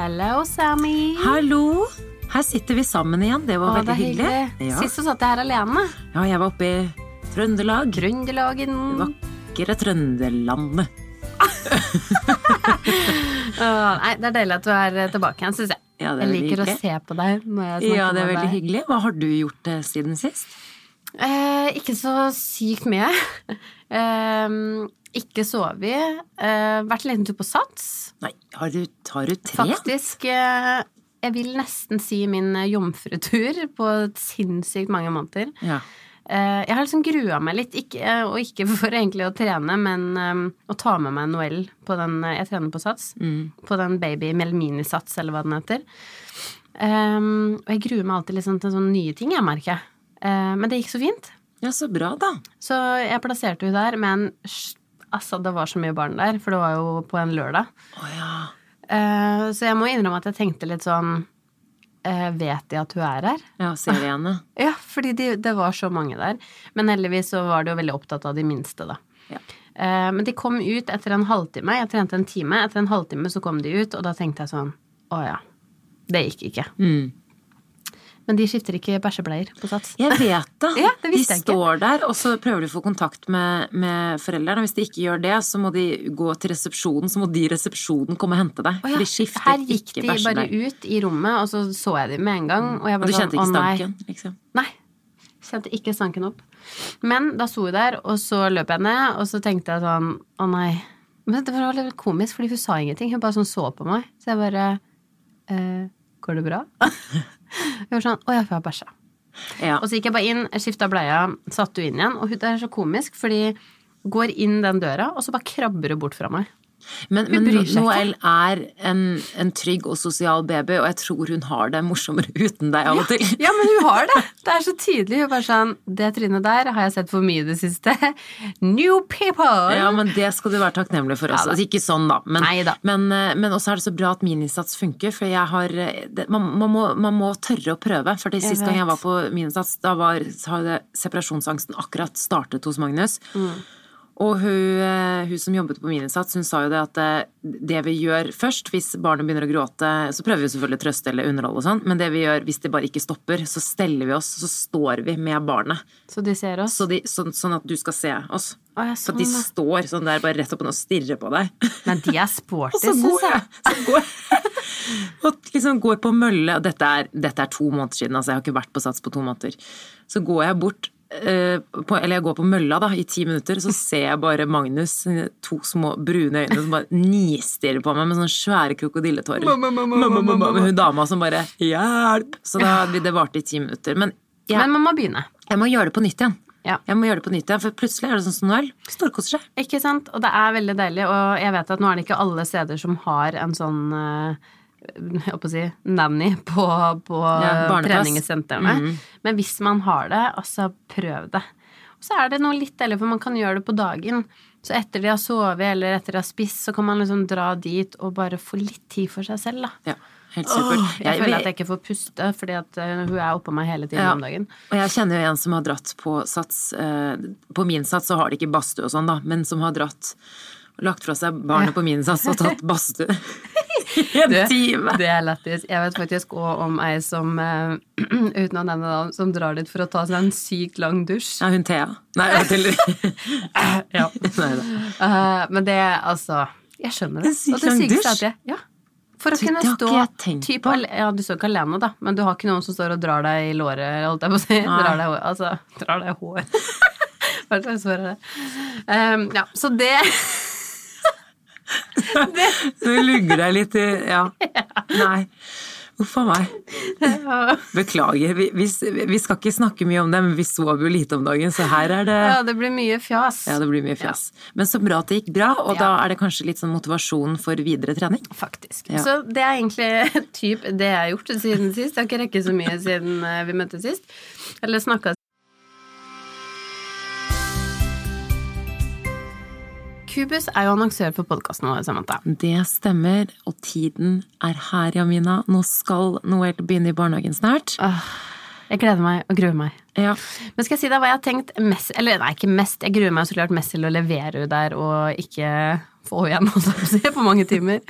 Hello, Sammy. Hallo! Her sitter vi sammen igjen. Det var Å, veldig det hyggelig. hyggelig. Ja. Sist så satt jeg her alene. ja, jeg var oppe i Trøndelag. Trøndelagen. Det Vakre Trøndelandet. Åh, nei, det er deilig at du er tilbake igjen, syns jeg. Ja, det er jeg veldig liker å hyggelig. se på deg når jeg snakker Ja, det er med veldig deg. hyggelig. Hva har du gjort eh, siden sist? Eh, ikke så sykt mye. Eh, ikke sovet. Eh, vært en liten tur på Sats. Nei, har du, har du tre? Faktisk. Eh, jeg vil nesten si min eh, jomfrutur på sinnssykt mange måneder. Ja. Eh, jeg har liksom grua meg litt, ikke, og ikke for egentlig å trene, men um, å ta med meg Noel på den Jeg trener på Sats. Mm. På den Baby Melmini-sats, eller hva den heter. Um, og jeg gruer meg alltid liksom til sånne nye ting, jeg merker. Uh, men det gikk så fint. Ja, så bra, da. Så jeg plasserte henne der, men altså, det var så mye barn der, for det var jo på en lørdag. Oh, ja. Eh, så jeg må innrømme at jeg tenkte litt sånn eh, Vet de at hun er her? Ja, ser de henne. Ja, fordi de, det var så mange der. Men heldigvis så var de jo veldig opptatt av de minste, da. Ja. Eh, men de kom ut etter en halvtime. Jeg trente en time. Etter en halvtime så kom de ut, og da tenkte jeg sånn Å ja. Det gikk ikke. Mm. Men de skifter ikke bæsjebleier på Sats. Jeg vet det. Ja, det de står der, og så prøver de å få kontakt med, med foreldrene. Hvis de ikke gjør det, så må de gå til resepsjonen, så må de i resepsjonen komme og hente deg. Å ja, de skifter Her gikk de bare ut i rommet, og så så jeg dem med en gang. Og Og du kjente sånn, ikke nei. stanken, liksom? Nei. Kjente ikke stanken opp. Men da sto hun der, og så løp jeg ned, og så tenkte jeg sånn Å nei. Men det var litt komisk, fordi hun sa ingenting. Hun bare sånn så på meg. Så jeg bare eh, Går det bra? Hun var sånn Å ja, jeg har bæsja. Ja. Og så gikk jeg bare inn, skifta bleia, satte hun inn igjen. Og hun- det er så komisk, fordi går inn den døra, og så bare krabber hun bort fra meg. Men, men. Noel er en, en trygg og sosial baby, og jeg tror hun har det morsommere uten deg av og til. Ja, men hun har det! Det er så tydelig. Hun bare sånn Det trynet der har jeg sett for mye i det siste. New people! Ja, men det skal du være takknemlig for også. Ja altså, ikke sånn, da. Men, Nei da. men, eh, men også er det så bra at minisats funker, for jeg har eh, det, man, man, må, man må tørre å prøve. For det sist gang jeg var på minisats, da var, separasjonsangsten akkurat startet hos Magnus. Mm. Og hun, eh, hun som jobbet på Minisats, hun sa jo det at eh, det vi gjør først, hvis barnet begynner å gråte, så prøver vi selvfølgelig å trøste eller underholde og sånn, men det vi gjør hvis det bare ikke stopper, så steller vi oss, så står vi med barnet. Så de ser oss. Så de, sånn, sånn at du skal se oss. Å, ja, Så sånn, de da. står sånn der bare rett opp og stirrer på deg. Men de er sporty, syns jeg. Så går jeg. Og liksom går på mølle. Dette er, dette er to måneder siden, altså jeg har ikke vært på Sats på to måneder. Så går jeg bort på, eller jeg går på mølla da, i ti minutter, så ser jeg bare Magnus, sine to små brune øyne, som bare nistirrer på meg med sånne svære krokodilletårer. Mamma, mamma, mamma, mamma. Med hun dama som bare 'hjelp'! Så da, det varte i ti minutter. Men jeg, Men man må begynne. jeg må gjøre det på nytt igjen. Ja. Jeg må gjøre det på nytt igjen, For plutselig er det sånn som Noel. Storkoser seg. Ikke sant? Og det er veldig deilig, og jeg vet at nå er det ikke alle steder som har en sånn eh, jeg håper å si nanny på, på Ja, treningssentrene. Mm. Men hvis man har det, altså prøv det. Og så er det noe litt deilig, for man kan gjøre det på dagen. Så etter de har sovet eller etter de har spist, så kan man liksom dra dit og bare få litt tid for seg selv, da. Ja, helt supert. Åh, jeg føler at jeg ikke får puste, fordi at eh, hun er oppå meg hele tiden Ja. om dagen. Og jeg kjenner jo en som har dratt på sats eh, På min sats så har de ikke badstue og sånn, da, men som har dratt Lagt fra seg barnet Ja. på min sats og tatt badstue en Det, time. det er lættis. Jeg vet faktisk òg om ei som, uh, uten å nevne navn, som drar dit for å ta seg en sykt lang dusj. Ja, hun Thea. Nei, vet Ja. Nei. Eh, men det, altså Jeg skjønner det. En sykt lang dusj? er jeg, ja. For å Du, kunne stå typ Ja, du står ikke alene, da, men du har ikke noen som står og drar deg i låret, holdt jeg på å si. Drar deg. Altså, drar deg hår. Hva slags hår er det? Um, ja, så det Du lugger deg litt i Ja. Nei. Uff a meg. Beklager. Vi, vi, vi skal ikke snakke mye om det, men vi sov jo lite om dagen, så her er det Ja, det blir mye fjas. Ja, det blir mye fjas. Men så bra at det gikk bra, og Ja. da er det kanskje litt sånn motivasjon for videre trening. Faktisk. Ja. Så det er egentlig typ det jeg har gjort siden sist. Jeg har ikke rekket så mye siden eh, vi møttes sist. Eller snakka Kubus er jo annonsør for podkasten vår, Samantha. Det stemmer, og tiden er her, Jamina. Nå skal Noel begynne i barnehagen snart. Åh, jeg gleder meg og gruer meg. Ja. Men skal jeg si deg hva jeg har tenkt mest Eller nei, ikke mest. Jeg gruer meg så klart mest til å levere der og ikke få igjen, holdt jeg på å si, på mange timer.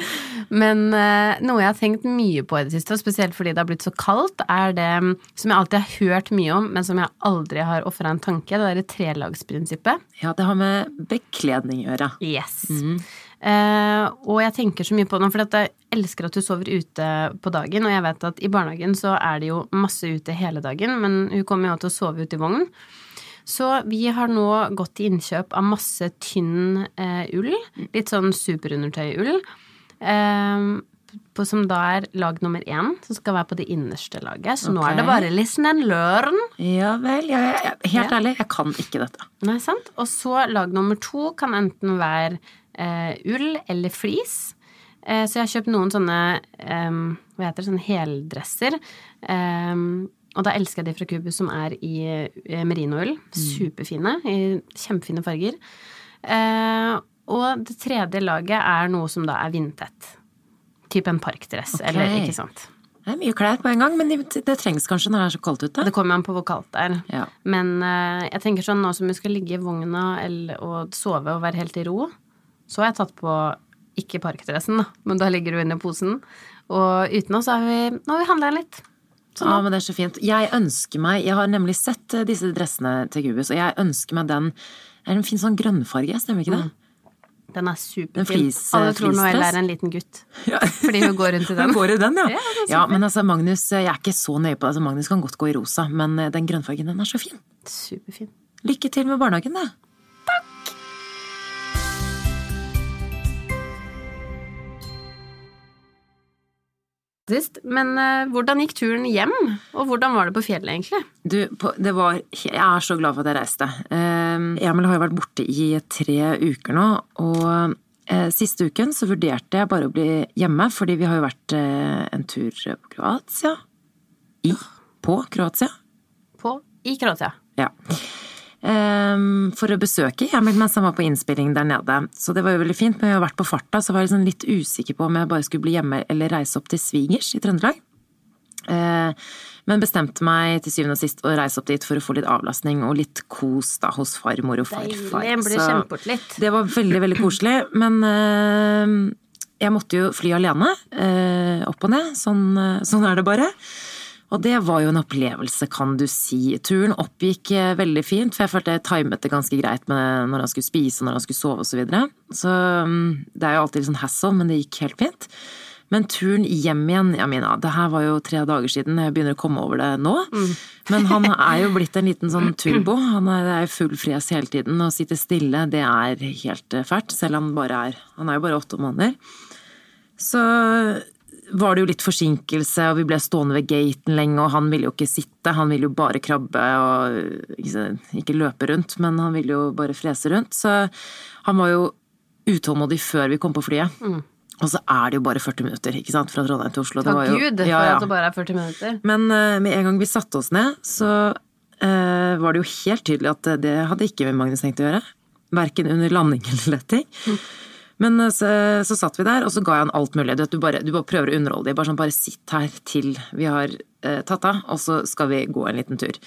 Men eh, noe jeg har tenkt mye på i det siste, og spesielt fordi det har blitt så kaldt, er det mm, som jeg alltid har hørt mye om, men som jeg aldri har ofra en tanke, det derre trelagsprinsippet. Ja, det har med bekledning å gjøre. Yes. Eh, og jeg tenker så mye på det, for jeg elsker at du sover ute på dagen. Og jeg vet at i barnehagen så er det jo masse ute hele dagen, men hun kommer jo til å sove ute i vogn. Så vi har nå gått til innkjøp av masse tynn eh, ull. Litt sånn superundertøyull. Eh, på, som da er lag nummer én, som skal være på det innerste laget. Så nå er det bare listen and learn. Ja vel. Ja, ja, ja. Helt ærlig, jeg kan ikke dette. Nei, sant? Og så lag nummer to kan enten være eh, ull eller flis. Eh, så jeg har kjøpt noen sånne em, hva heter det, sånne heldresser. Em, og da elsker jeg de fra Cubus som er i eh, merinoull. Superfine. I kjempefine farger. Eh, og det tredje laget er noe som da er vindtett. Typ en parkdress, okay. eller ikke sant. Det er mye klær på en gang, men det, det trengs kanskje når det er så kaldt ute. Det kommer an på hvor kaldt det er. Ja. Men eh, jeg tenker sånn nå som vi skal ligge i vogna eller, og sove og være helt i ro, så har jeg tatt på ikke parkdressen, da, men da ligger du inne i posen. Og uten oss har vi Nå har vi handla litt. Ja, men det er så fint. Jeg ønsker meg Jeg har nemlig sett eh, disse dressene til Cubus, og jeg ønsker meg den er en fin sånn grønnfarge, stemmer ikke det? Den er superfin. Alle tror Noelle er en liten gutt. Fordi hun går rundt i den. Går i den, ja. Ja, det ja, men altså, Magnus, jeg er ikke så nøye på det. Altså, Magnus kan godt gå i rosa, men eh, den grønnfargen, den er så fin. Superfin. Lykke til med barnehagen, da. Sist. Men uh, hvordan gikk turen hjem? Og hvordan var det på fjellet, egentlig? Du, på, det var Jeg er så glad for at jeg reiste. Uh, Emil har jo vært borte i tre uker nå, og eh, siste uken så vurderte jeg bare å bli hjemme, fordi vi har jo vært eh, en tur på Kroatia. I. På Kroatia. På i Kroatia. Ja. Ehm, for å besøke Emil mens han var på innspilling der nede. Så det var jo veldig fint, men jeg har vært på farta, så var jeg liksom litt usikker på om jeg bare skulle bli hjemme eller reise opp til svigers i Trøndelag. Eh, men bestemte meg til syvende og sist å reise opp dit for å få litt avlastning og litt kos da hos farmor og farfar. Deilig. Så. Det var veldig, veldig koselig, men eh, jeg måtte jo fly alene. eh, opp og ned. Sånn, eh, sånn er det bare. Og det var jo en opplevelse, kan du si. Turen oppgikk eh, veldig fint, for jeg følte jeg timet det ganske greit med når han skulle spise når han skulle sove osv. Så, videre. så mm, det er jo alltid litt sånn hassle, men det gikk helt fint. Men turen hjem igjen, ja Mina, det her var jo tre dager siden, jeg begynner å komme over det nå. Men han er jo blitt en liten sånn turbo. Han er, det er full fres hele tiden. Å sitte stille, det er helt eh, fælt. Selv om han bare er Han er jo bare åtte måneder. Så var det jo litt forsinkelse, og vi ble stående ved gaten lenge, og han ville jo ikke sitte, han ville jo bare krabbe og ikke, løpe rundt, men han ville jo bare frese rundt. Så han var jo utålmodig før vi kom på flyet. Og så er det jo bare 40 minutter, ikke sant, fra Trondheim til Oslo. Det Takk Gud for Ja, ja. at det bare er 40 minutter. Men uh, med en gang vi satte oss ned, så uh, var det jo helt tydelig at det hadde ikke Magnus tenkt å gjøre. Verken under landing eller letting. Men eh, så, så satt vi der, og så ga jeg han alt mulig. Du, du, bare, du bare prøver å underholde dem. Bare sånn, bare sitt her til vi har eh, tatt av, og så skal vi gå en liten tur.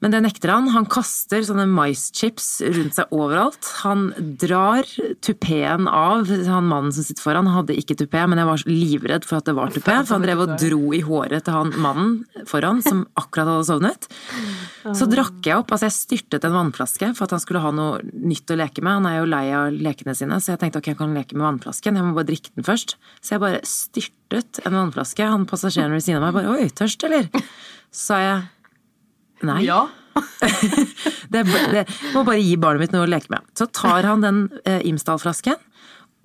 Men det nekter han. Han kaster sånne maischips rundt seg overalt. Han drar tupeen av. Han mannen som sitter foran, hadde ikke tupé, men jeg var livredd for at det var tupé. For han drev og dro i håret til han mannen foran, som akkurat hadde sovnet. Så drakk jeg opp, altså jeg styrtet en vannflaske for at han skulle ha noe nytt å leke med. Han er jo lei av lekene sine, så jeg tenkte ok, jeg kan leke med vannflasken. Jeg må bare drikke den først. Så jeg bare styrtet en vannflaske. Han passasjeren ved siden av meg bare oi, tørst eller? Sa jeg nei. Ja. Det, det må bare gi barnet mitt noe å leke med. Så tar han den eh, Imsdal-flasken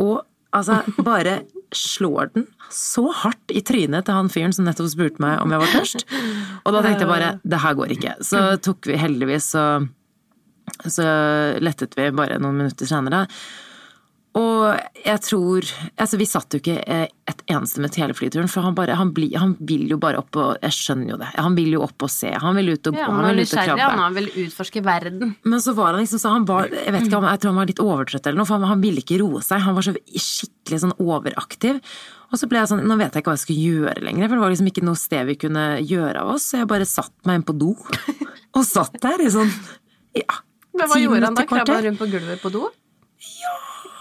og altså bare slår den så hardt i trynet til han fyren som nettopp spurte meg om jeg var tørst. Og da tenkte jeg bare det her går ikke. Så tok vi heldigvis så, så lettet vi bare noen minutter senere. Og jeg tror Altså, vi satt jo ikke eh, et eneste med hele flyturen, for han bare han, bli, han vil jo bare opp og Jeg skjønner jo det. Han vil jo opp og se. Han vil ut og gå. Ja, han han vil ut og krabbe. han vil utforske verden. Men så var han liksom så han var, Jeg vet ikke om jeg tror han var litt overtrøtt eller noe, for han, ville ikke roe seg. Han var så skikkelig sånn overaktiv. Og så ble jeg sånn Nå vet jeg ikke hva jeg skulle gjøre lenger, for det var liksom ikke noe sted vi kunne gjøre av oss. Så jeg bare satt meg inn på do. Og satt der i sånn Ja. Men hva gjorde han da? Krabba rundt på gulvet på do?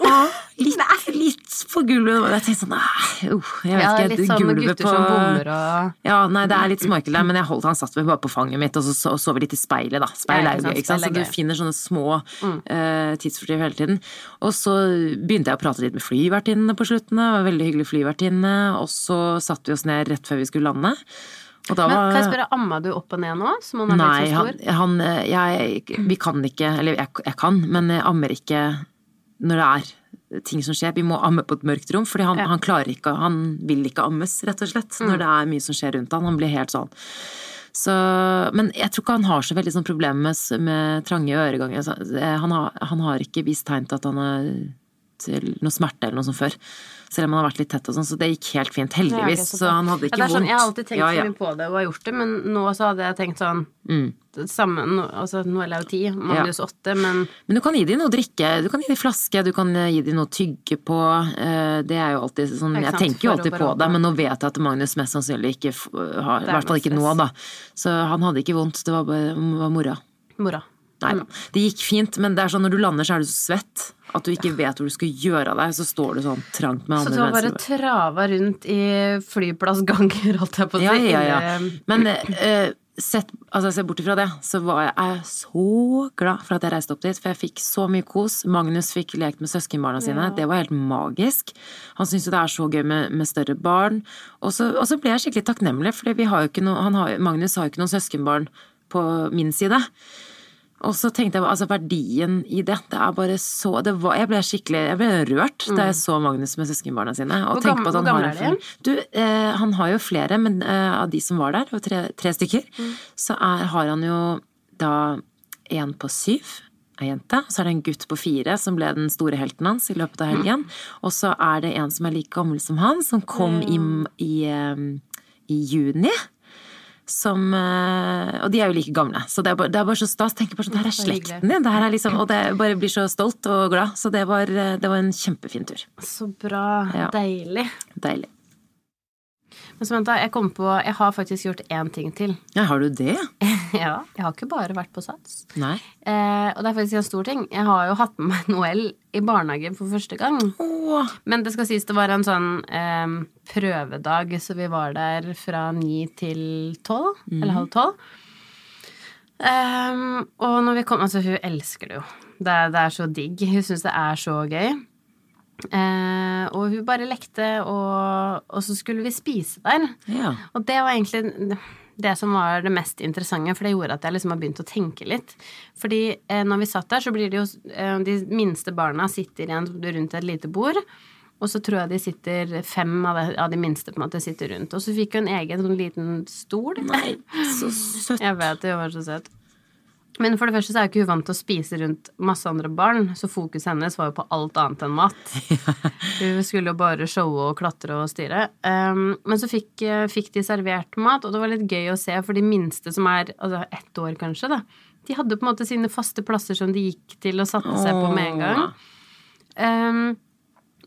litt, litt på gulvet. Jeg tenkte sånn uh, jeg vet Ja, ikke, litt sånn gulvet gutter på som bommer og Ja, nei, det er litt småekkelt der, men jeg holdt han satt bare på fanget mitt, og så så, vi litt i speilet, da. Speil er jo gøy, ikke sant. Så du. Mm. finner sånne små uh, tidsfordriv hele tiden. Og så begynte jeg å prate litt med flyvertinnene på slutten, det var veldig hyggelig flyvertinne, og så satte vi oss ned rett før vi skulle lande. Da Men kan jeg spørre, amma du opp og ned nå, som han er Nei, så han, stor? han jeg, Vi kan ikke, eller jeg, jeg kan, men jeg ammer ikke når det er ting som skjer. Vi må amme på et mørkt rom, fordi han, Ja. Mm. han klarer ikke Han vil ikke ammes, rett og slett, når det er mye som skjer rundt han. Han blir helt sånn. Så, men jeg tror ikke han har så veldig sånn problemer med, med trange øreganger. Eh, Han har, han har ikke vist tegn til at han har til noe smerte eller noe sånt før. Selv om han har vært litt tett og sånn, så det gikk helt fint, Ja, heldigvis. så så han hadde Ja, ikke det er sånn, vondt. jeg har alltid tenkt Ja, så mye på det og har gjort det, men nå så hadde jeg tenkt sånn Mm. samme, nå- altså nå er jo ti, Magnus åtte, men Men du kan gi dem noe å drikke, du kan gi dem flaske, du kan gi dem noe å tygge på. eh, Det er jo alltid sånn Jeg tenker jo alltid på det, men nå vet jeg at Magnus mest sannsynlig ikke har I er hvert fall ikke nå, da. Så han hadde ikke vondt, det var bare var mora. mora. Nei da. Det gikk fint, men det er sånn når du lander så er du så svett at du ikke vet hvor du skal gjøre av deg, så står du sånn trangt med andre mennesker. Så du har bare trava rundt i flyplassganger, holdt jeg på å si. Ja, ja, ja. Men eh, sett, altså, se bort ifra det, så var jeg, jeg så glad for at jeg reiste opp dit. For jeg fikk så mye kos. Magnus fikk lekt med søskenbarna sine. Det var helt magisk. Han syntes jo det er så gøy med, med større barn. Og så, og så ble jeg skikkelig takknemlig, for har har, Magnus har jo ikke noen søskenbarn på min side. Og så tenkte jeg altså verdien i det. Det er bare så det var, Jeg ble skikkelig jeg ble rørt da jeg så Magnus med søskenbarna sine. Og Hvor gammel- på at han har gammel en er de? Du, eh, han har jo flere, men eh, av de som var der, det var tre, tre stykker, så er, har han jo da en på syv, ei jente, så er det en gutt på fire som ble den store helten hans i løpet av helgen. Og så er det en som er like gammel som han, som kom i, i, eh, i juni. Som, eh, og de er jo like gamle, så det er bare, det er bare så stas. Tenker bare sånn, det her er slekten din, det her er liksom, og det bare blir så stolt og glad. Så det var, eh, det var en kjempefin tur. Så bra. Ja. Deilig. Deilig. Men Samantha, jeg kom på Jeg har faktisk gjort én ting til. Ja, har du det? ja, jeg har ikke bare vært på Sats. Nei. Eh, og det er faktisk en stor ting. Jeg har jo hatt med meg Noel i barnehagen for første gang. Åh. Men det skal sies det var en sånn eh, prøvedag, så vi var der fra ni til tolv. Eller halv tolv. Ehm, og når vi kom Altså, hun elsker det jo. Det, det er så digg. Hun syns det er så gøy. Eh, og hun bare lekte, og, og så skulle vi spise der. Ja. Og det var egentlig det som var det mest interessante, for det gjorde at jeg liksom har begynt å tenke litt. Fordi eh, når vi satt der, så blir det jo eh, De minste barna sitter igjen rundt et lite bord. Og så tror jeg de sitter fem av de, av de minste på en måte sitter rundt. Og så fikk hun en egen sånn liten stol. Nei, så søtt. Jeg vet det, var så søt. Men for det første så er jo ikke hun vant til å spise rundt masse andre barn, så fokuset hennes var jo på alt annet enn mat. Hun skulle jo bare showe og klatre og styre. Um, men så fikk, eh, fikk de servert mat, og det var litt gøy å se, for de minste som er altså ett år kanskje, da, de hadde på en måte sine faste plasser som de gikk til og satte seg på med en gang. Um,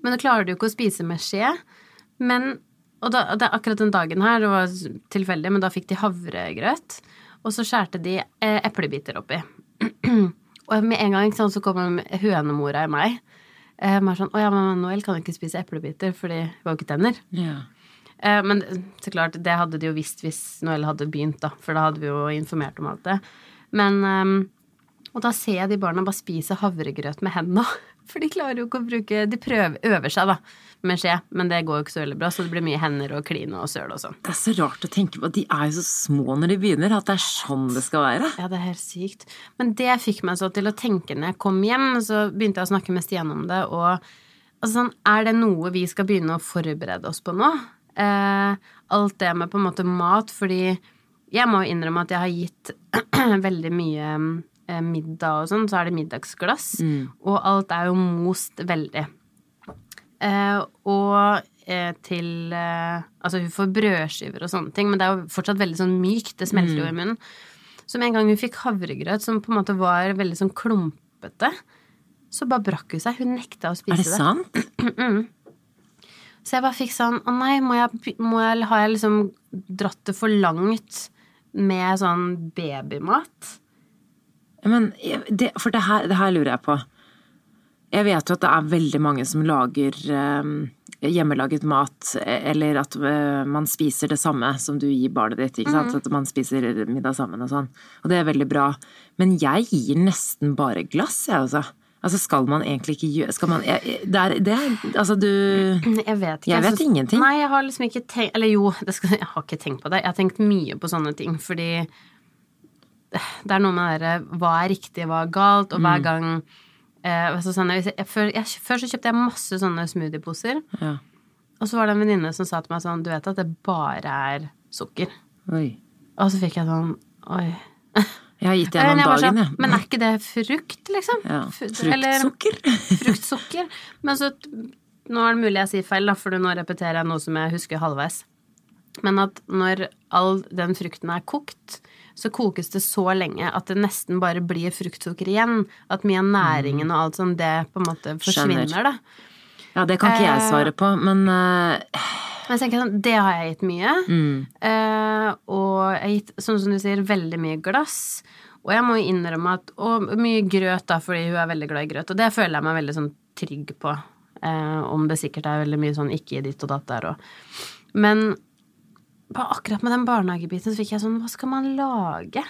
men da klarer du jo ikke å spise med skje. Men, og da, det, akkurat den dagen her, det var tilfeldig, men da fikk de havregrøt. Og så skjærte de eh, eplebiter oppi. og med en gang sant, så kom hønemora i meg. Eh, bare sånn, 'Å ja, men Noel kan ikke spise eplebiter, for de var jo ikke tenner'. Ja. Eh, men så klart, det hadde de jo visst hvis Noel hadde begynt, da. For da hadde vi jo informert om alt det. Men eh, Og da ser jeg de barna bare spise havregrøt med hendene. For de klarer jo ikke å bruke De prøver, øver seg, da, med skje. Men det går jo ikke så veldig bra, så det blir mye hender og kline og søl og sånn. Det er så rart å tenke på. at De er jo så små når de begynner, at det er sånn det skal være. Ja, det er helt sykt. Men det fikk meg så til å tenke når jeg kom hjem, så begynte jeg å snakke med Stian om det, og altså sånn, er det noe vi skal begynne å forberede oss på nå? Eh, alt det med på en måte mat, fordi jeg må jo innrømme at jeg har gitt veldig mye middag og sånn, så er det middagsglass, og alt er jo most veldig. Eh, og eh, til eh, Altså, hun får brødskiver og sånne ting, men det er jo fortsatt veldig sånn mykt. Det smelter jo i munnen. Så med en gang hun fikk havregrøt, som på en måte var veldig sånn klumpete, så bare brakk hun seg. Hun nekta å spise det. Er det sant? Så jeg bare fikk sånn Å nei, må jeg, må jeg, har jeg liksom dratt det for langt med sånn babymat? Men det, For det her, det her lurer jeg på. Jeg vet jo at det er veldig mange som lager eh, hjemmelaget mat, eller at eh, man spiser det samme som du gir barnet ditt, ikke sant. At man spiser middag sammen og sånn. Og det er veldig bra. Men jeg gir nesten bare glass, jeg, altså. Altså skal man egentlig ikke gjøre Skal man jeg, jeg- det er, det er Altså du Jeg vet ikke. Jeg vet synes- ingenting. Nei, jeg har liksom ikke tenkt Eller jo, det skal, jeg har ikke tenkt på det. Jeg har tenkt mye på sånne ting, fordi det er noe med det derre hva er riktig, hva er galt, og Mm. hver gang eh, altså sånn, jeg, jeg, før, jeg, før så kjøpte jeg masse sånne smoothieposer, Ja. og så var det en venninne som sa til meg sånn Du vet at det bare er sukker? Oi. Og så fikk jeg sånn Oi. Jeg har gitt det gjennom dagen, jeg Ja. sånn, men er ikke det frukt, liksom? Ja. Fruktsukker. fruktsukker. Men så Nå er det mulig jeg sier feil, da, for nå repeterer jeg noe som jeg husker halvveis. Men at når all den frukten er kokt, så kokes det så lenge at det nesten bare blir fruktsukker igjen. At mye av næringen og alt sånn, det på en måte forsvinner, Skjønner. da. Ja, det kan ikke jeg Eh, svare på, men uh... Men jeg tenker sånn, det har jeg gitt mye. mm, Uh, og jeg har gitt, sånn som du sier, veldig mye glass. Og jeg må jo innrømme at Og mye grøt, da, fordi hun er veldig glad i grøt. Og det føler jeg meg veldig sånn trygg på. Uh, om det sikkert er veldig mye sånn ikke ditt og datt der òg. Men akkurat med den barnehagebiten så fikk jeg sånn Hva skal man lage?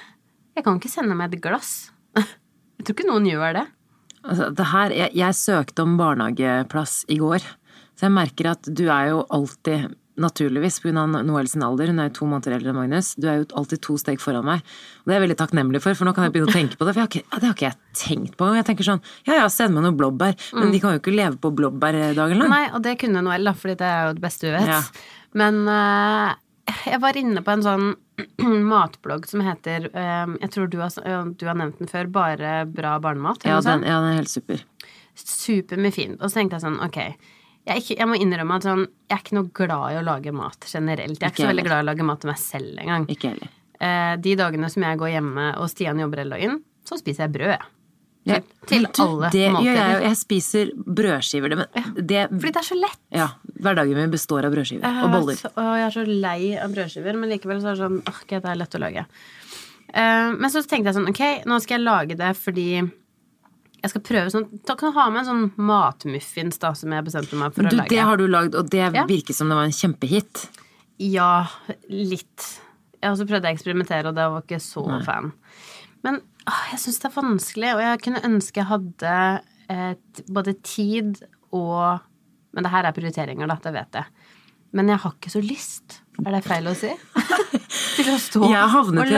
Jeg kan ikke sende meg et glass. Jeg tror ikke noen gjør det. altså, det her, jeg, jeg søkte om barnehageplass i går, så jeg merker at du er jo alltid Naturligvis pga. Noel sin alder, hun er jo to måneder eldre enn Magnus. Du er jo alltid to steg foran meg. Og det er jeg veldig takknemlig for, for nå kan jeg begynne å tenke på det. For har ikke, det har ikke jeg tenkt på. Jeg tenker sånn, ja ja, send meg noe blåbær. Men de kan jo ikke leve på blåbær dagen lang. Nei, og det kunne Noel, da, fordi det er jo det beste hun vet. Ja. Men eh, jeg var inne på en sånn matblogg som heter eh, Jeg tror du har, du har nevnt den før, Bare bra barnemat. Ja, den, ja, den er helt super. Super med fint. Og så tenkte jeg sånn, ok jeg, ikke, jeg må innrømme at sånn, jeg er ikke noe glad i å lage mat generelt. Jeg er ikke, Ikke så veldig glad i å lage mat til meg selv engang. Ikke heller. Eh, de dagene som jeg går hjemme og Stian jobber hele dagen, så spiser jeg brød. Jeg. Ja, Til alle det jeg måltider. jo. Jeg spiser brødskiver. Det, men det, Fordi det er så lett. ja, hverdagen min består av brødskiver Jeg og er boller. Så, å, jeg er så lei av brødskiver, men likevel så er det sånn åh, okay, det er lett å lage. Uh, men så tenkte jeg sånn, ok, nå skal jeg lage det fordi jeg skal prøve sånn Da kan du ha med en sånn matmuffins, da, som jeg bestemte meg for Du, å lage. det har du lagd, og det Ja. virker som det var en kjempehit. Ja, litt. Jeg har også prøvd å eksperimentere, og det var ikke så fan. Men jeg syns det er vanskelig, og jeg kunne ønske jeg hadde et, både tid og Men det her er prioriteringer, da, det vet jeg. Men jeg har ikke så lyst. Er det feil å si? Til å stå Jeg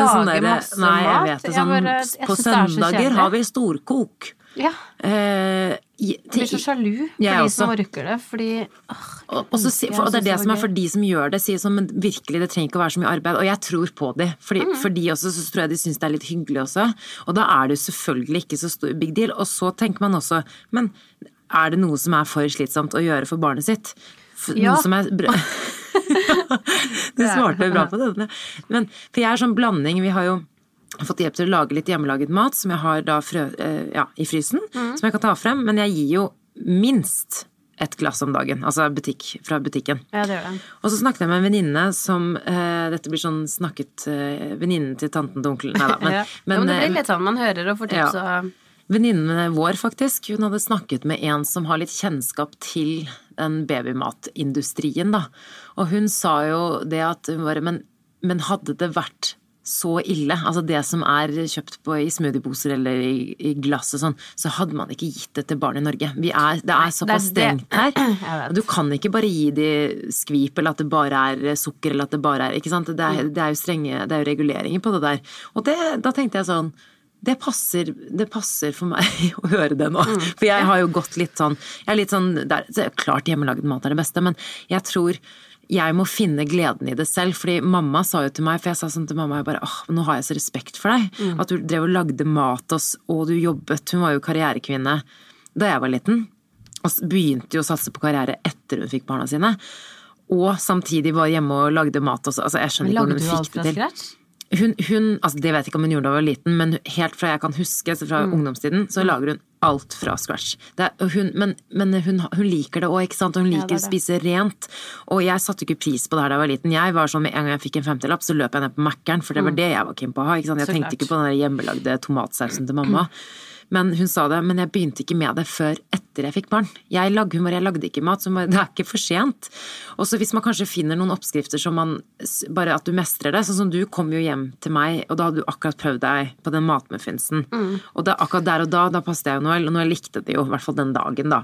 og sånn lage derre masse Nei, jeg vet det. Jeg Sånn, bare- jeg på er søndager har vi storkok. Ja. Eh, Jeg blir så sjalu for de som orker det, fordi åh, Og, og, så, for, og det er det som er for de som gjør det, sier sånn, men virkelig, det trenger ikke å være så mye arbeid. Og jeg tror på de, fordi, Mm. for de også, så tror jeg de syns det er litt hyggelig også. Og da er det jo selvfølgelig ikke så stor big deal. Og så tenker man også, men er det noe som er for slitsomt å gjøre for barnet sitt? For, Ja. Noe som er Du svarte bra på det. Men, for jeg er sånn blanding, vi har jo fått hjelp til å lage litt hjemmelaget mat, som jeg har da frø, eh, ja, i frysen, Mm. som jeg kan ta frem. Men jeg gir jo minst et glass om dagen, altså butikk, fra butikken. Ja, det gjør det. Og så snakket jeg med en venninne som eh, Dette blir sånn snakket eh, Venninnen til tanten til onkelen Nei da, men, ja. men, ja, men det eh, blir litt sånn, man hører og får tips Ja. og Venninnen vår, faktisk, hun hadde snakket med en som har litt kjennskap til den babymatindustrien, da. Og hun sa jo det at hun bare Men, men hadde det vært så ille, altså det som er kjøpt på i smoothieposer eller i, i glass og sånn, så hadde man ikke gitt det til barn i Norge. Vi er, det er såpass strengt her. Og du kan ikke bare gi de skvip, eller at det bare er sukker, eller at det bare er Ikke sant. Det Mm. er, det er jo strenge Det er jo reguleringer på det der. Og det, da tenkte jeg sånn det passer, det passer for meg å høre det nå. Mm. For jeg har jo gått litt sånn Jeg er litt sånn der, så Klart hjemmelaget mat er det beste, men jeg tror jeg må finne gleden i det selv. Fordi mamma sa jo til meg, for jeg sa sånn til mamma, jeg bare åh, nå har jeg så respekt for deg. Mm. At du drev og lagde mat og, og du jobbet. Hun var jo karrierekvinne da jeg var liten. Og begynte jo å satse på karriere etter hun fikk barna sine. Og samtidig var hjemme og lagde mat også. Altså, jeg skjønner ikke hvordan hun fikk det til. scratch? Hun, hun, altså det vet jeg ikke om hun gjorde da hun var liten, men helt fra jeg kan huske, så fra ungdomstiden, så lager hun alt fra scratch. Det hun, men men hun, hun liker det òg, ikke sant. Hun hun Ja, liker det er å spise rent. Og jeg satte ikke pris på det her da jeg var liten. Jeg var sånn med en gang jeg fikk en femtilapp, så løp jeg ned på Mækkern, for det var det jeg var keen på å ha. Ikke sant? Jeg Så tenkte klart. ikke på den der hjemmelagde tomatsausen til mamma. Men hun sa det, men jeg begynte ikke med det før etter jeg fikk barn. Jeg, lagde humor, jeg lagde ikke mat, så det er ikke for sent. Og så hvis man kanskje finner noen oppskrifter som man Bare at du mestrer det. Sånn som du kom jo hjem til meg, og da hadde du akkurat prøvd deg på den matmuffinsen. Og da, akkurat der og da, da passet jeg jo Noel, og Noel likte det jo, i hvert fall den dagen, da.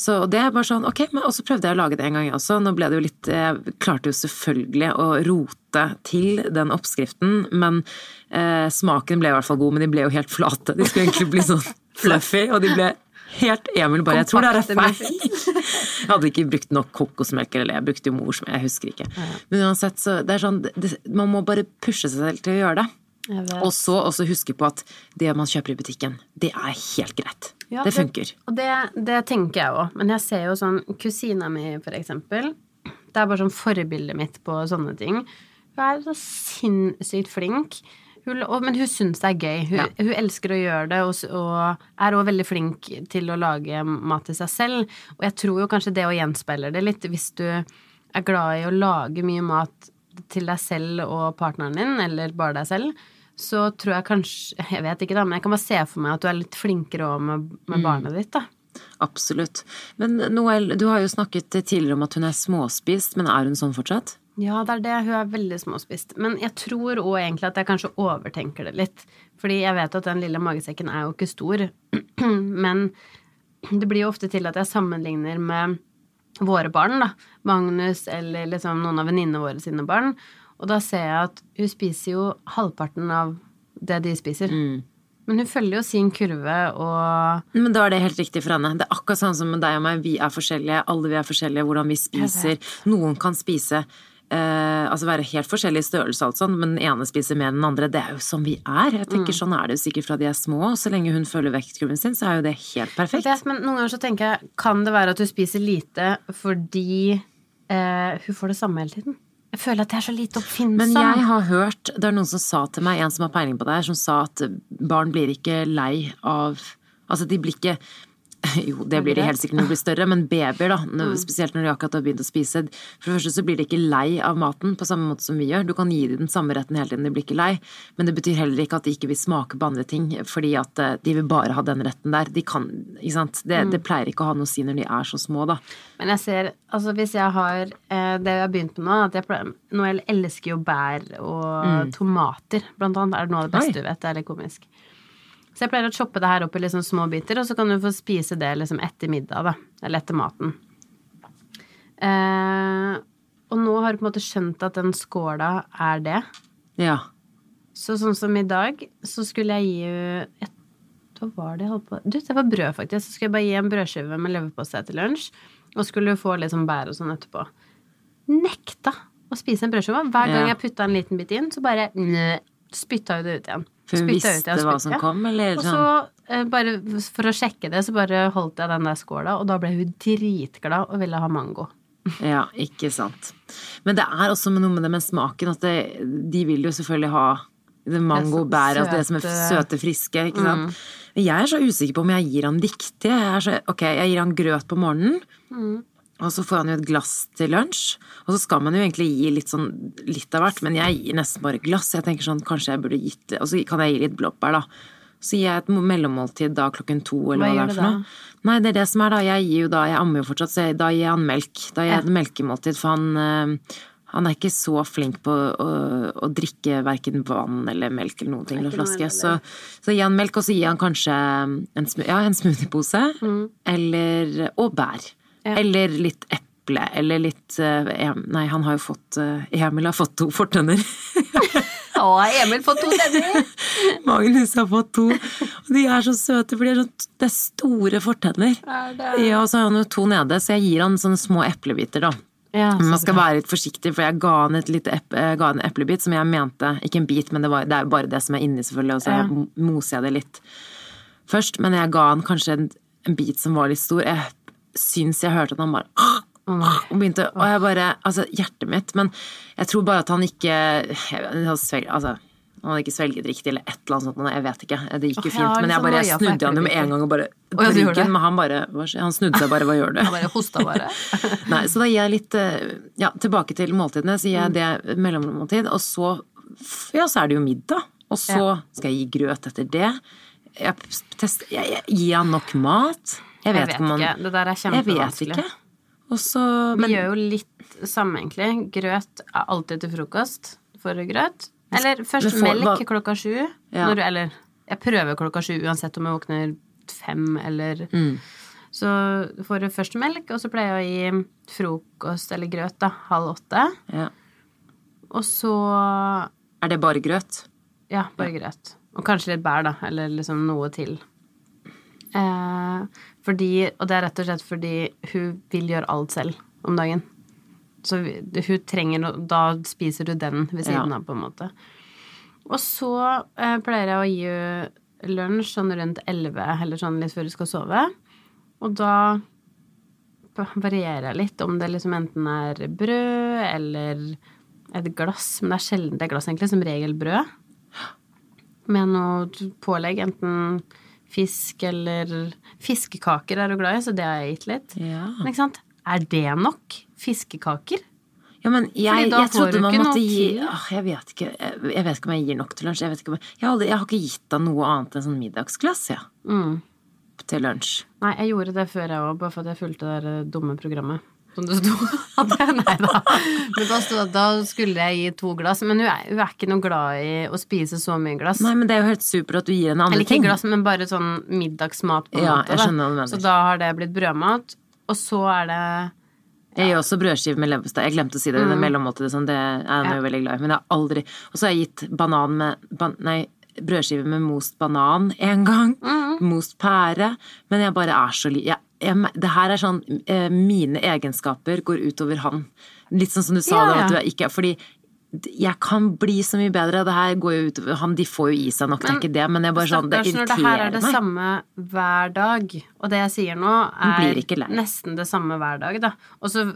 Så det er bare sånn, ok, men Og så prøvde jeg å lage det en gang jeg også. Nå ble det jo litt Jeg klarte jo selvfølgelig å rote til den oppskriften, men eh, smaken ble i hvert fall god. Men de ble jo helt flate. De skulle egentlig bli sånn fluffy, og de ble helt Emil bare Jeg tror det er feil. Jeg hadde ikke brukt nok kokosmelk, eller jeg brukte jo morsmelk, jeg husker ikke. Men uansett, så det er sånn det, Man må bare pushe seg selv til å gjøre det. Og så også huske på at det man kjøper i butikken, det er helt greit. Ja, det funker. Og det, det tenker jeg òg. Men jeg ser jo sånn Kusina mi, for eksempel. Det er bare sånn forbildet mitt på sånne ting. Hun er så sinnssykt flink. Hun, men hun syns det er gøy. Hun, Ja. hun elsker å gjøre det, og, og er òg veldig flink til å lage mat til seg selv. Og jeg tror jo kanskje det å gjenspeiler det litt, hvis du er glad i å lage mye mat til deg selv og partneren din, eller bare deg selv, så tror jeg kanskje Jeg vet ikke, da, men jeg kan bare se for meg at du er litt flinkere òg med, med barnet ditt, da. Absolutt. Men Noel, du har jo snakket tidligere om at hun er småspist, men er hun sånn fortsatt? Ja, det er det. Hun er veldig småspist. Men jeg tror òg egentlig at jeg kanskje overtenker det litt. Fordi jeg vet at den lille magesekken er jo ikke stor. Men det blir jo ofte til at jeg sammenligner med våre barn, da. Magnus eller liksom noen av venninnene våre sine barn. Og da ser jeg at hun spiser jo halvparten av det de spiser. Men hun følger jo sin kurve og Men da er det helt riktig for henne. Det er akkurat sånn som med deg og meg. Vi er forskjellige, alle vi er forskjellige, hvordan vi spiser. Noen kan spise eh, Altså være helt forskjellig i størrelse, altså, men den ene spiser mer enn den andre. Det er jo som vi er. Jeg tenker Sånn er det jo sikkert fra de er små. Så lenge hun følger vektkurven sin, så er jo det helt perfekt. Det, men noen ganger så tenker jeg, kan det være at hun spiser lite fordi eh, hun får det samme hele tiden? Jeg føler at jeg er så lite oppfinnsom. Men jeg har hørt, det er noen som sa til meg, en som har peiling på det her, som sa at barn blir ikke lei av Altså, de blir ikke jo, det blir de helt sikkert når de blir større, men babyer, da, når- spesielt når de akkurat har begynt å spise For det første så blir de ikke lei av maten på samme måte som vi gjør. Du kan gi dem den samme retten hele tiden, de blir ikke lei. Men det betyr heller ikke at de ikke vil smake på andre ting, fordi at eh, de vil bare ha den retten der. De kan, ikke sant. Det, det pleier ikke å ha noe å si når de er så små, da. Men jeg ser, altså hvis jeg har eh, det jeg har begynt med nå at jeg pleier, Noel elsker jo bær og tomater, blant annet. Er det noe av det beste Oi. du vet? Det er litt komisk. Så jeg pleier å choppe det her opp i liksom små biter, og så kan du få spise det liksom etter middag, da. Eller etter maten. Eh, og nå har du på en måte skjønt at den skåla er det. Ja. Så sånn som i dag, så skulle jeg gi et, Hva var det jeg holdt på Du, det var brød, faktisk. Så skulle jeg bare gi en brødskive med leverpostei til lunsj. Og skulle få sånn bær og sånn etterpå. Nekta å spise en brødskive. Hver gang jeg putta en liten bit inn, så bare spytta jo det ut igjen. Hun visste hva som kom, eller Og sånn? så, eh, bare for å sjekke det, så bare holdt jeg den der skåla, og da ble hun dritglad og ville ha mango. Ja, ikke sant. Men det er også noe med det med smaken, at det, de vil jo selvfølgelig ha mango, bær, altså det som er søte- friske, ikke sant. Men jeg er så usikker på om jeg gir han riktig. Jeg er så, ok, jeg gir han grøt på morgenen, og så får han jo et glass til lunsj. Og så skal man jo egentlig gi litt sånn, litt av hvert, men jeg gir nesten bare glass. Jeg tenker sånn, kanskje jeg burde gitt, og så kan jeg gi litt blåbær da. Så gir jeg et mellommåltid da klokken to, eller Hva hva, det er for da? noe. Nei, det er det som er da. Jeg gir jo da, jeg ammer jo fortsatt, så jeg, da gir jeg han melk. Da gir jeg et melkemåltid, for han, eh, han er ikke så flink på å, å drikke hverken vann eller melk eller noen ting eller flaske. Så, så gir han melk, og så gir han kanskje en, smu- ja, en smoothiepose, eller, og bær. Ja. Eller litt eple, eller litt eh, Nei, han har jo fått eh, Emil har fått to fortenner. Å, Emil får to tenner! Magnus har fått to. Og de er så søte, for de er, så, det er store fortenner. Er? Ja, og så har han jo to nede, så jeg gir han sånne små eplebiter, da. Ja, man skal være litt forsiktig, for jeg ga han en eplebit som jeg mente Ikke en bit, men det, var, det er jo bare det som er inni, selvfølgelig, og så Ja. mo- moser jeg det litt først. Men jeg ga han kanskje en, en bit som var litt stor. Jeg syns jeg hørte at han bare og begynte, og jeg bare Altså, hjertet mitt Men jeg tror bare at han ikke altså, han hadde ikke svelget riktig, eller et eller annet sånt. Jeg vet ikke. Det gikk jo fint. Men jeg liksom bare jeg snudde han jo med en gang og bare på ryggen. Men han bare? Han snudde seg bare. Hva gjør du? Han bare hosta bare. Nei, så da gir jeg litt eh, Ja, tilbake til måltidene. Så gir jeg det mellommåltid, og så Ja, så er det jo middag. Og så skal jeg gi grøt etter det. jeg, test, jeg, jeg, Gir han nok mat? Jeg vet, Jeg vet om ikke. Det der er kjempevanskelig. Også, men, Vi gjør jo litt samme, egentlig. Grøt er alltid til frokost. Får du grøt? Eller først får- melk hva- klokka sju. Ja. Du, eller jeg prøver klokka sju uansett om jeg våkner fem eller Mm. Så får du først melk, og så pleier jeg å gi frokost eller grøt da, halv åtte. ja. Og så Er det bare grøt? Ja, bare grøt. Og kanskje litt bær, da. Eller liksom noe til. Eh, fordi, og det er rett og slett fordi hun vil gjøre alt selv om dagen. Så hun trenger noe Da spiser du den ved siden Ja. av, på en måte. Og så eh, pleier jeg å gi henne lunsj sånn rundt elleve, eller sånn litt før hun skal sove. Og da varierer jeg litt om det liksom enten er brød eller et glass. Men det er sjelden det er glass, egentlig. Som regel brød. Med noe pålegg. Enten fisk eller Fiskekaker er du glad i, så det har jeg gitt litt. Ja. Men ikke sant? Er det nok? Fiskekaker? Ja, men jeg, jeg trodde man måtte gi. Åh, Jeg vet ikke jeg, jeg vet ikke om jeg gir nok til lunsj. Jeg, vet ikke jeg, jeg, har, aldri, jeg har ikke gitt deg noe annet enn sånn middagsglass ja, Mm. til lunsj. Nei, jeg gjorde det før jeg òg, bare for at jeg fulgte det der dumme programmet. Som det sto Nei da. Men da, sto, at da skulle jeg gi to glass. Men hun er, hun er ikke noe glad i å spise så mye glass. Nei, men det er jo helt supert at du gir henne andre Eller ikke ting. glass, men bare sånn middagsmat på en Ja, måte. jeg skjønner hva du. Så da har det blitt brødmat. Og så er det Jeg gir også brødskive med leverpostei. Jeg glemte å si det. Det mellommåltidet sånn, det er jeg Ja. veldig glad i. Men jeg har aldri Og så har jeg gitt banan med ban, Nei, brødskive med most banan en gang. Most pære. Men jeg bare er så li... Jeg, jeg, det her er sånn eh, Mine egenskaper går utover han. Litt sånn som du sa yeah. da, er ikke Fordi jeg kan bli så mye bedre. Det her går jo utover han, De får jo i seg nok, det er ikke det, men jeg bare sånn, det Stakkars når det her er det meg. samme hver dag. Og det jeg sier nå, er nesten det samme hver dag, da. Og så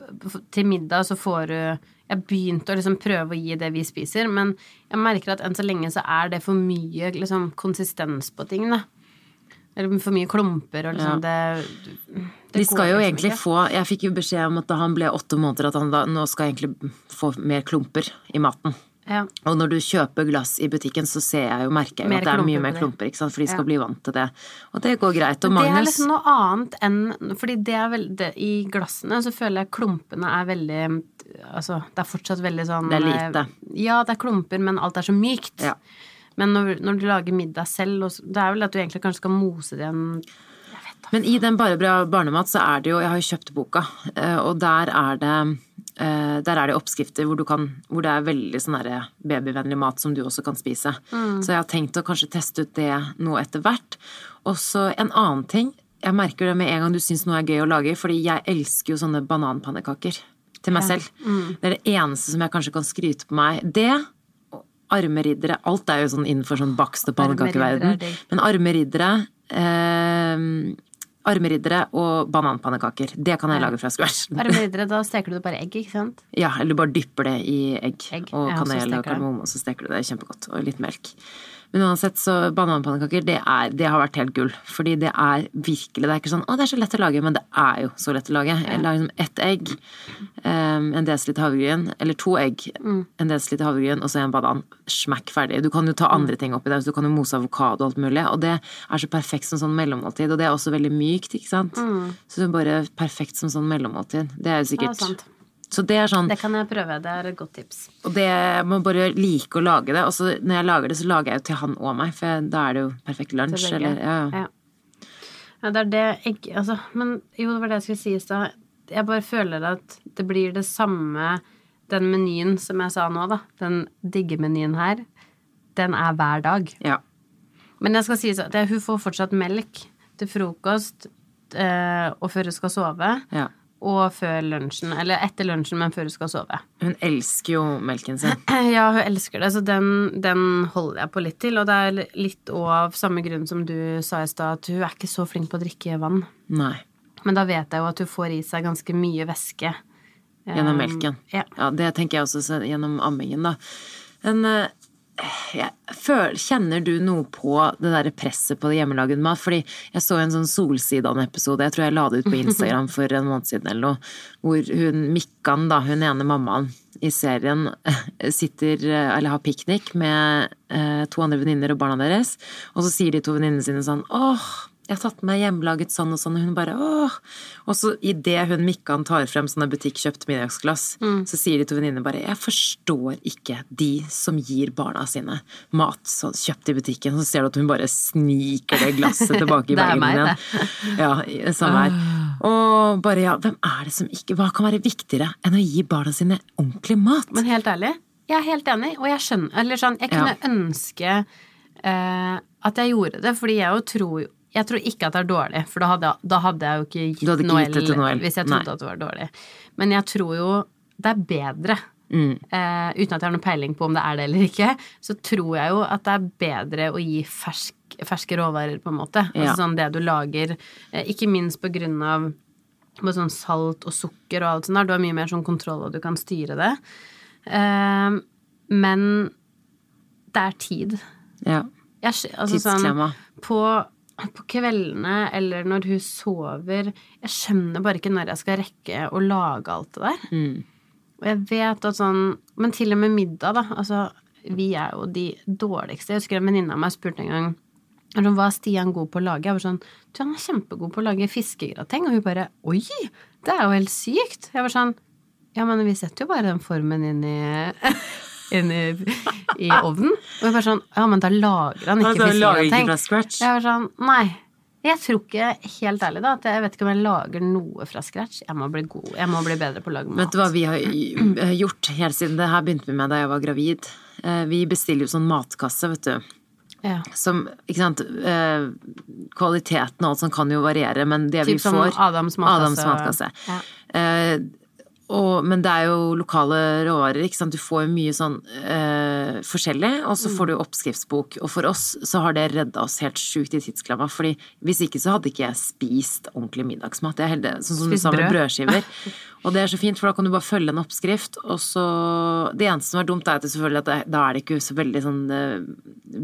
til middag så får du Jeg begynte å liksom prøve å gi det vi spiser, men jeg merker at enn så lenge så er det for mye liksom konsistens på ting, da. Eller for mye klumper og liksom det, det De skal jo liksom egentlig ikke. få Jeg fikk jo beskjed om at da han ble åtte måneder, at han da nå skal egentlig få mer klumper i maten. ja. Og når du kjøper glass i butikken, så ser jeg jo, merker jeg jo at det er mye mer klumper, for de skal Ja. bli vant til det. Og det går greit. Og Men det er liksom noe annet enn Fordi det er veldig det, I glassene så føler jeg klumpene er veldig Altså, det er fortsatt veldig sånn Det er lite. Ja, det er klumper, men alt er så mykt. Ja. Men når, når du lager middag selv, det er vel at du egentlig kanskje skal mose det en Men i den Bare bra barnemat så er det jo Jeg har jo kjøpt boka, eh, og der er det eh, der er det oppskrifter hvor, du kan, hvor det er veldig sånn babyvennlig mat som du også kan spise. Så jeg har tenkt å kanskje teste ut det nå etter hvert. Og så en annen ting. Jeg merker det med en gang du syns noe er gøy å lage, fordi jeg elsker jo sånne bananpannekaker til meg selv. Det er det eneste som jeg kanskje kan skryte på meg. Det og armeriddere Alt er jo sånn innenfor sånn bakst- og er pannekakeverden. Men Men armeriddere eh, Armeriddere og bananpannekaker. Det kan jeg lage fra scratch. Bare videre, da steker du bare egg, ikke sant? Ja, eller du bare dypper det i egg, Egg, og kanel og kardemomme, og så steker du det. Kjempegodt. Og litt melk. Men uansett, så bananpannekaker, det, er, det har vært helt gull. Fordi det er virkelig Det er ikke sånn å, det er så lett å lage, men det er jo så lett å lage. Jeg lager liksom ett egg, em, en desiliter havregryn, eller to egg, Mm. en desiliter havregryn og så en banan. Smakk ferdig. Du kan jo ta Mm. andre ting oppi der, så du kan jo mose avokado og alt mulig. Og det er så perfekt som sånn mellommåltid. Og det er også veldig mykt, ikke sant. Så det er bare perfekt som sånn mellommåltid. Det er jo Mm. Sikkert. Så det er sånn Det kan jeg prøve. Det er et godt tips. og det må bare like å lage det. Og så når jeg lager det, så lager jeg jo til han og meg, for da er det jo perfekt lunsj. Eller, ja, ja. Ja. ja, det er det jeg Altså, men jo, det var det jeg skulle si i stad. Jeg bare føler at det blir det samme Den menyen som jeg sa nå, da. Den digge-menyen her. Den er hver dag. ja. Men jeg skal si så, det, hun får fortsatt melk til frokost eh, og før hun skal sove. ja. Og før lunsjen. Eller etter lunsjen, men før hun skal sove. Hun elsker jo melken sin. Ja, hun elsker det, så den, den holder jeg på litt til. Og det er litt av samme grunn som du sa i stad, at hun er ikke så flink på å drikke vann. Nei. Men da vet jeg jo at hun får i seg ganske mye væske. Gjennom Eh, melken. Ja. Ja, det tenker jeg også så- gjennom ammingen, da. Men eh, jeg føler, Kjenner du noe på det der presset på hjemmelaget mat? Fordi jeg så en sånn Solsidan-episode, jeg tror jeg la det ut på Instagram for en måned siden eller noe, hvor hun Mikkan, da, hun ene mammaen i serien, sitter eller har piknik med eh, to andre venninner og barna deres, og så sier de to venninnene sine sånn åh, jeg har tatt med hjemmelaget sånn og sånn, og hun bare åh. Og så idet hun Mikkan tar frem sånne butikkjøpt middagsglass, så sier de to venninnene bare jeg forstår ikke de som gir barna sine mat sånn kjøpt i butikken, så ser du at hun bare sniker det glasset tilbake i meg, igjen. Ja, samme her. Og bare ja, hvem er det som ikke Hva kan være viktigere enn å gi barna sine ordentlig mat? Men helt ærlig, jeg er helt enig, og jeg skjønner Eller sånn, jeg kunne ønske eh, at jeg gjorde det, fordi jeg jo tror jo jeg tror ikke at det er dårlig, for da hadde, da hadde jeg jo ikke gitt ikke Noel, gitt Noel. hvis jeg trodde Nei. at det var dårlig. Men jeg tror jo det er bedre. Mm. Eh, uten at jeg har noen peiling på om det er det eller ikke, så tror jeg jo at det er bedre å gi fersk, ferske råvarer, på en måte. Ja. Altså sånn det du lager, eh, ikke minst på grunn av med sånn salt og sukker og alt sånt der. Du har mye mer sånn kontroll, og du kan styre det. Eh, men det er tid. Ja. Jeg, altså sånn, Tidsklemma. på, på kveldene eller når hun sover Jeg skjønner bare ikke når jeg skal rekke å lage alt det der. Mm. Og jeg vet at sånn Men til og med middag, da. Altså, vi er jo de dårligste. Jeg husker en venninne av meg spurte en gang sånn, hva er Stian god på å lage? Jeg var sånn Du, han er kjempegod på å lage fiskegrateng. Og hun bare Oi! Det er jo helt sykt. Jeg var sånn Ja, men vi setter jo bare den formen inn i inn i, i ovnen. Og jeg bare sånn Ja, men da lager han ikke fra scratch? Jeg var sånn Nei. Jeg tror ikke, helt ærlig, da, at jeg vet ikke om jeg lager noe fra scratch. Jeg må bli god. Jeg må bli bedre på å lage mat. Vet du hva vi har eh, gjort helt siden det her begynte vi med da jeg var gravid? Eh, Vi bestiller jo sånn matkasse, vet du. Ja. Som, ikke sant, eh, kvaliteten og alt sånt kan jo variere, men det vi Typ som får Adams matkasse. Adams matkasse. Ja. Og, men det er jo lokale råvarer, ikke sant. Du får jo mye sånn øh, forskjellig, og så Mm. får du oppskriftsbok. Og for oss så har det redda oss helt sjukt i tidsklemma, fordi hvis ikke så hadde ikke jeg spist ordentlig middagsmat. Jeg er heldig, sånn som du sa med brød. brødskiver. Og det er så fint, for da kan du bare følge en oppskrift, og så Det eneste som er dumt, er at det selvfølgelig at det, da er det ikke så veldig sånn eh,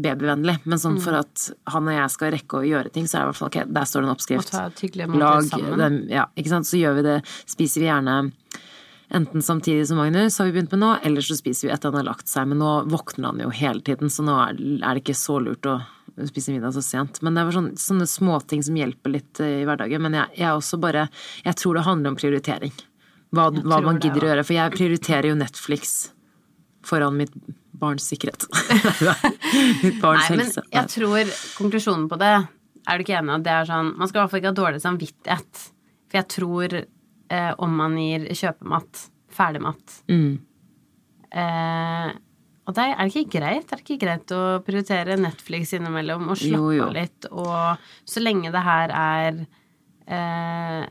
babyvennlig, men sånn Mm. for at han og jeg skal rekke å gjøre ting, så er det i hvert fall ok, der står det en oppskrift. Lag den, ja, ikke sant. Så gjør vi det, spiser vi gjerne enten samtidig som Magnus, har vi begynt med nå, eller så spiser vi etter han har lagt seg. Men nå våkner han jo hele tiden, så nå er, det ikke så lurt å spise middag så sent. Men det er sånne, sånn, sånne småting som hjelper litt eh, i hverdagen. Men jeg, jeg også bare Jeg tror det handler om prioritering. Hva, hva man gidder å gjøre. For jeg prioriterer jo Netflix foran mitt barns sikkerhet. mitt barns Nei, men jeg tror konklusjonen på det Er du ikke enig i at det er sånn Man skal i hvert fall ikke ha dårlig samvittighet. For jeg tror eh, om man gir kjøpemat, ferdigmat Mm. eh, Og det er, det ikke greit? Er det ikke greit å prioritere Netflix innimellom og slappe av litt? Og så lenge det her er eh,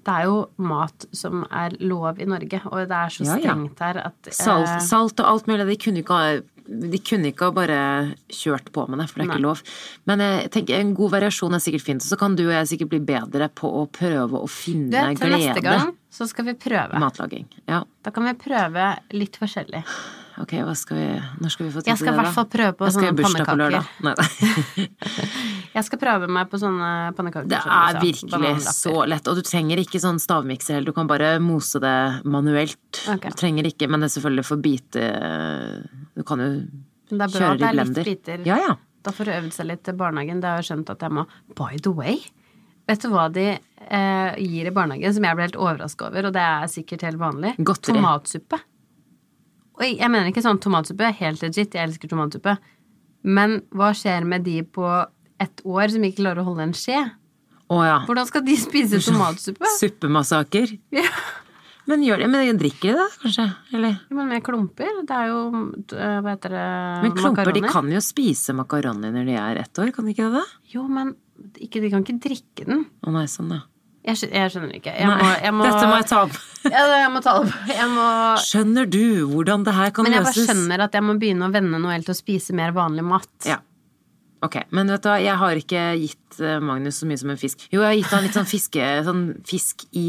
Det er jo mat som er lov i Norge, og det er så strengt her at eh, Salt, salt og alt mulig. De kunne ikke ha de kunne ikke ha bare kjørt på med det, for det er ikke lov. Men jeg tenker en god variasjon er sikkert fint. Så kan du og jeg sikkert bli bedre på å prøve å du finne vet, til neste glede gang så skal vi prøve. matlaging. Ja, Da kan vi prøve litt forskjellig. ok, hva skal vi Når skal vi få tid Jeg skal i hvert fall prøve på Jeg skal i bursdag på lørdag. Nei, nei. Jeg skal prøve meg på sånne pannekaker. Det er virkelig så lett. Og du trenger ikke sånn stavmikser heller. Du kan bare mose det manuelt. Okay. Du trenger ikke, men det er selvfølgelig for bite Du kan jo kjøre det er bra at det er litt biter. Ja, ja. Da får du øvd seg litt til barnehagen. Det har jeg skjønt at jeg må By the way, vet du hva de eh, gir i barnehagen som jeg ble helt overraska over, og det er sikkert helt vanlig? Godteri. Tomatsuppe. Oi, jeg mener ikke sånn tomatsuppe. Helt legit, jeg elsker tomatsuppe. Men hva skjer med de på ett år som ikke klarer å holde en skje? Å ja. Hvordan skal de spise tomatsuppe? Suppemassaker. Ja. Men gjør det, men drikker de det, kanskje? Eller? Men med klumper? Det er jo øh, Hva heter det Men klumper, de kan jo spise makaroni når de er ett år, kan de ikke det? Jo, men ikke, de kan ikke drikke den. Å nei, sånn, ja. Jeg, jeg skjønner ikke. Jeg må, jeg må, Dette må jeg ta opp. ja, jeg må ta opp. Må Skjønner du hvordan det her kan løses? Men jeg bare skjønner at jeg må begynne å vende Noel til å spise mer vanlig mat. Ja. Ok, men vet du hva, jeg har ikke gitt eh, Magnus så mye som en fisk. Jo, jeg har gitt han litt sånn fiske, sånn fisk i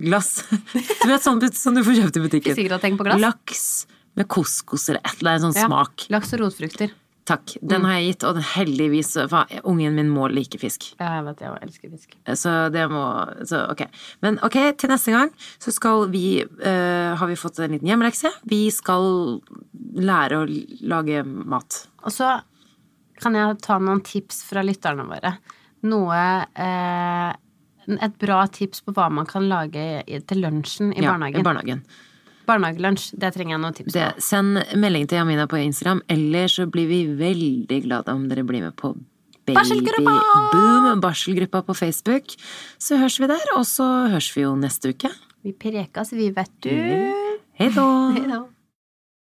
glass. Du vet sånn, sånn du får kjøpt i butikken. Fiskegrateng på glass? Laks, Med couscous eller et eller annet sånn Ja. smak. Laks og rotfrukter. Takk. Den har jeg gitt, og den heldigvis for Ungen min må like fisk. Ja, jeg vet jeg elsker fisk. Så det må så ok. Men ok, til neste gang så skal vi uh, Har vi fått en liten hjemmelekse? Vi skal lære å lage mat. Og så kan jeg ta noen tips fra lytterne våre. Noe eh, Et bra tips på hva man kan lage til lunsjen i Ja, barnehagen. I barnehagen. Barnehagelunsj, det trenger jeg noen tips Det, på. send melding til Jamina på Instagram, eller så blir vi veldig glade om dere blir med på Barselgruppa! Boom, barselgruppa på Facebook. Så høres vi der, og så høres vi jo neste uke. Vi prekes, vi, vet du. Hei! Hei da.